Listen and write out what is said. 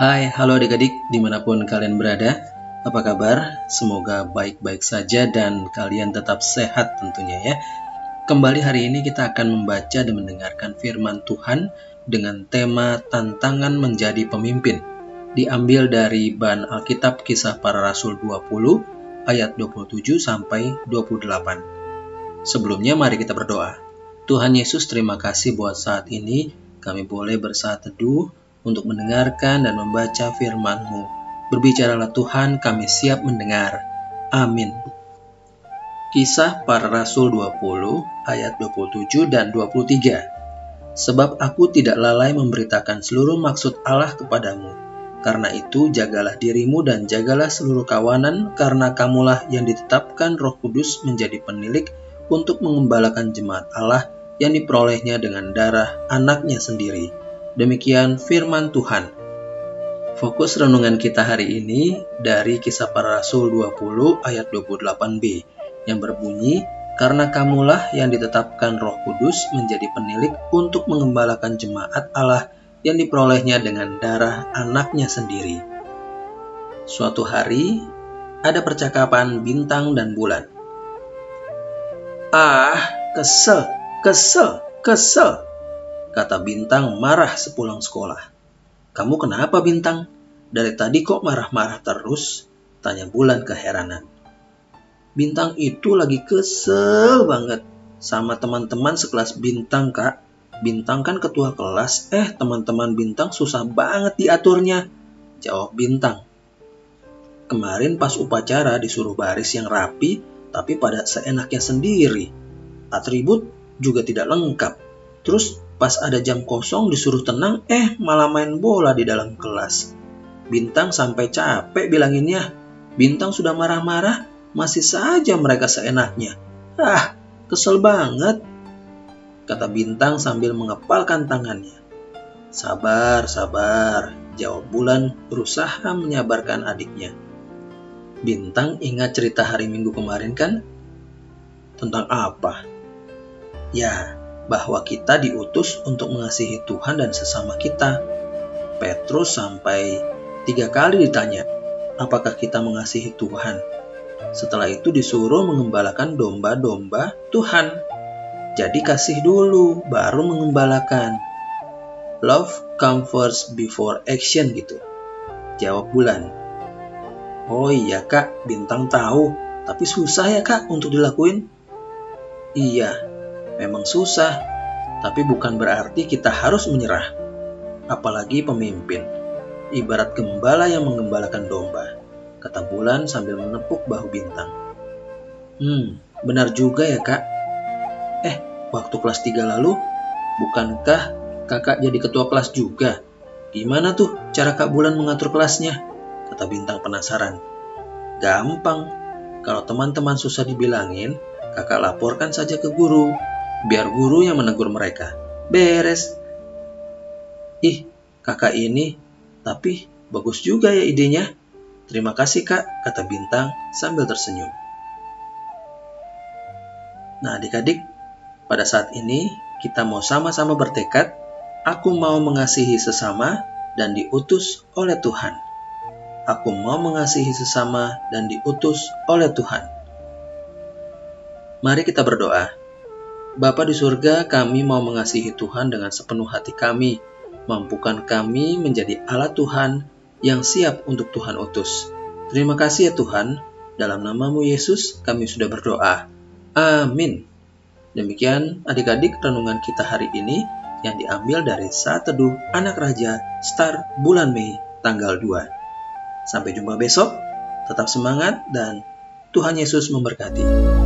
Hai, halo adik-adik di mana pun kalian berada. Apa kabar? Semoga baik-baik saja dan kalian tetap sehat tentunya ya. Kembali hari ini kita akan membaca dan mendengarkan firman Tuhan dengan tema tantangan menjadi pemimpin. Diambil dari bahan Alkitab Kisah Para Rasul 20 ayat 27 sampai 28. Sebelumnya mari kita berdoa. Tuhan Yesus terima kasih buat saat ini kami boleh bersaat teduh untuk mendengarkan dan membaca firman-Mu. Berbicaralah Tuhan, kami siap mendengar. Amin. Kisah para Rasul 20 ayat 27 dan 23. Sebab aku tidak lalai memberitakan seluruh maksud Allah kepadamu. Karena itu jagalah dirimu dan jagalah seluruh kawanan karena kamulah yang ditetapkan Roh Kudus menjadi penilik untuk mengembalakan jemaat Allah yang diperolehnya dengan darah anaknya sendiri Demikian firman Tuhan. Fokus renungan kita hari ini dari kisah para rasul 20 ayat 28b yang berbunyi, Karena kamulah yang ditetapkan roh kudus menjadi penilik untuk mengembalakan jemaat Allah yang diperolehnya dengan darah anaknya sendiri. Suatu hari, ada percakapan bintang dan bulan. Ah, kesel, kesel, kesel, kata Bintang marah sepulang sekolah. Kamu kenapa Bintang? Dari tadi kok marah-marah terus? Tanya Bulan keheranan. Bintang itu lagi kesel banget sama teman-teman sekelas Bintang, Kak. Bintang kan ketua kelas, eh teman-teman Bintang susah banget diaturnya. Jawab Bintang. Kemarin pas upacara disuruh baris yang rapi, tapi pada seenaknya sendiri. Atribut juga tidak lengkap. Terus Pas ada jam kosong disuruh tenang, eh malah main bola di dalam kelas. Bintang sampai capek bilanginnya. Bintang sudah marah-marah, masih saja mereka seenaknya. Ah, kesel banget. Kata Bintang sambil mengepalkan tangannya. Sabar, sabar, jawab Bulan berusaha menyabarkan adiknya. Bintang ingat cerita hari Minggu kemarin kan? Tentang apa? Ya, bahwa kita diutus untuk mengasihi Tuhan dan sesama kita. Petrus sampai tiga kali ditanya, apakah kita mengasihi Tuhan? Setelah itu disuruh mengembalakan domba-domba Tuhan. Jadi kasih dulu, baru mengembalakan. Love comes first before action gitu. Jawab bulan. Oh iya kak, bintang tahu. Tapi susah ya kak untuk dilakuin. Iya, memang susah, tapi bukan berarti kita harus menyerah. Apalagi pemimpin, ibarat gembala yang mengembalakan domba, kata bulan sambil menepuk bahu bintang. Hmm, benar juga ya kak. Eh, waktu kelas 3 lalu, bukankah kakak jadi ketua kelas juga? Gimana tuh cara kak bulan mengatur kelasnya? Kata bintang penasaran. Gampang, kalau teman-teman susah dibilangin, kakak laporkan saja ke guru biar guru yang menegur mereka. Beres. Ih, kakak ini, tapi bagus juga ya idenya. Terima kasih kak, kata Bintang sambil tersenyum. Nah adik-adik, pada saat ini kita mau sama-sama bertekad, aku mau mengasihi sesama dan diutus oleh Tuhan. Aku mau mengasihi sesama dan diutus oleh Tuhan. Mari kita berdoa. Bapa di surga, kami mau mengasihi Tuhan dengan sepenuh hati kami. Mampukan kami menjadi alat Tuhan yang siap untuk Tuhan utus. Terima kasih ya Tuhan. Dalam namamu Yesus, kami sudah berdoa. Amin. Demikian adik-adik renungan kita hari ini yang diambil dari saat teduh anak raja Star bulan Mei tanggal 2. Sampai jumpa besok, tetap semangat dan Tuhan Yesus memberkati.